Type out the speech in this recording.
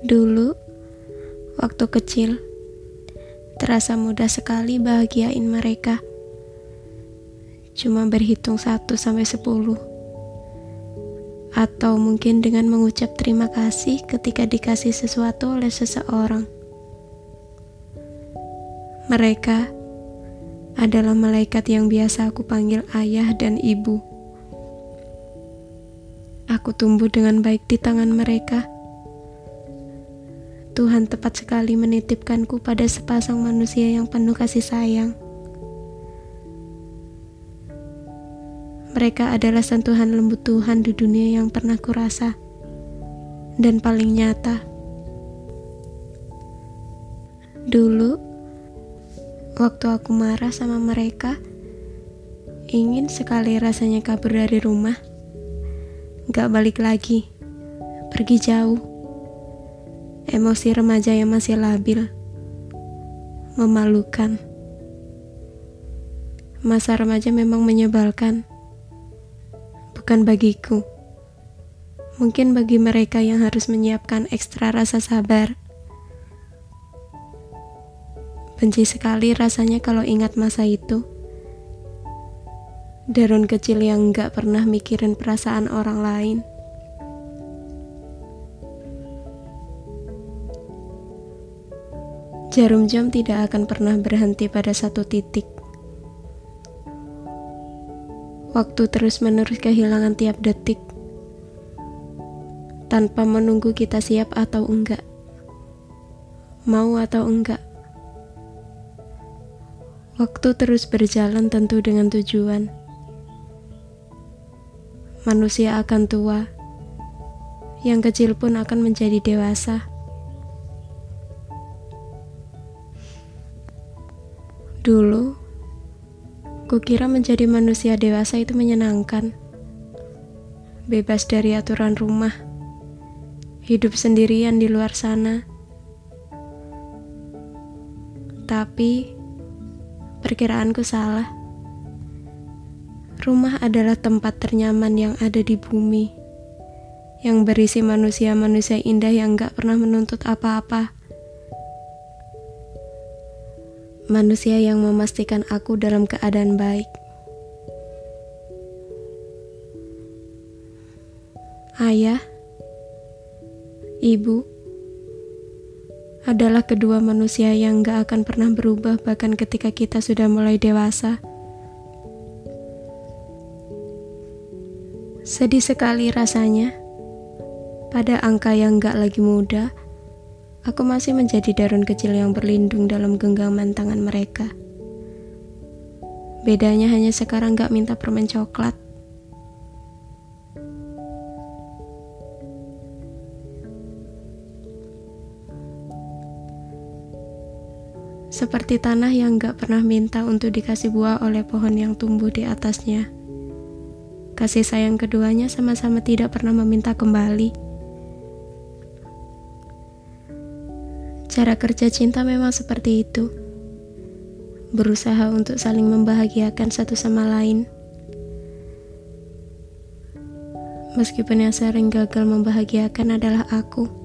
Dulu, waktu kecil, terasa mudah sekali bahagiain mereka. Cuma berhitung satu sampai sepuluh. Atau mungkin dengan mengucap terima kasih ketika dikasih sesuatu oleh seseorang. Mereka adalah malaikat yang biasa aku panggil ayah dan ibu. Aku tumbuh dengan baik di tangan mereka. Tuhan tepat sekali menitipkanku pada sepasang manusia yang penuh kasih sayang. Mereka adalah sentuhan lembut Tuhan di dunia yang pernah kurasa dan paling nyata. Dulu, waktu aku marah sama mereka, ingin sekali rasanya kabur dari rumah gak balik lagi, pergi jauh. Emosi remaja yang masih labil, memalukan. Masa remaja memang menyebalkan, bukan bagiku. Mungkin bagi mereka yang harus menyiapkan ekstra rasa sabar. Benci sekali rasanya kalau ingat masa itu. Darun kecil yang gak pernah mikirin perasaan orang lain. Jarum jam tidak akan pernah berhenti pada satu titik. Waktu terus-menerus kehilangan tiap detik, tanpa menunggu kita siap atau enggak, mau atau enggak. Waktu terus berjalan tentu dengan tujuan manusia akan tua, yang kecil pun akan menjadi dewasa. Dulu, kukira menjadi manusia dewasa itu menyenangkan, bebas dari aturan rumah, hidup sendirian di luar sana. Tapi, perkiraanku salah. Rumah adalah tempat ternyaman yang ada di bumi, yang berisi manusia-manusia indah yang gak pernah menuntut apa-apa. Manusia yang memastikan aku dalam keadaan baik. Ayah, ibu, adalah kedua manusia yang gak akan pernah berubah bahkan ketika kita sudah mulai dewasa. Sedih sekali rasanya. Pada angka yang gak lagi muda, aku masih menjadi darun kecil yang berlindung dalam genggaman tangan mereka. Bedanya hanya sekarang gak minta permen coklat. Seperti tanah yang gak pernah minta untuk dikasih buah oleh pohon yang tumbuh di atasnya. Kasih sayang keduanya sama-sama tidak pernah meminta kembali. Cara kerja cinta memang seperti itu. Berusaha untuk saling membahagiakan satu sama lain. Meskipun yang sering gagal membahagiakan adalah aku.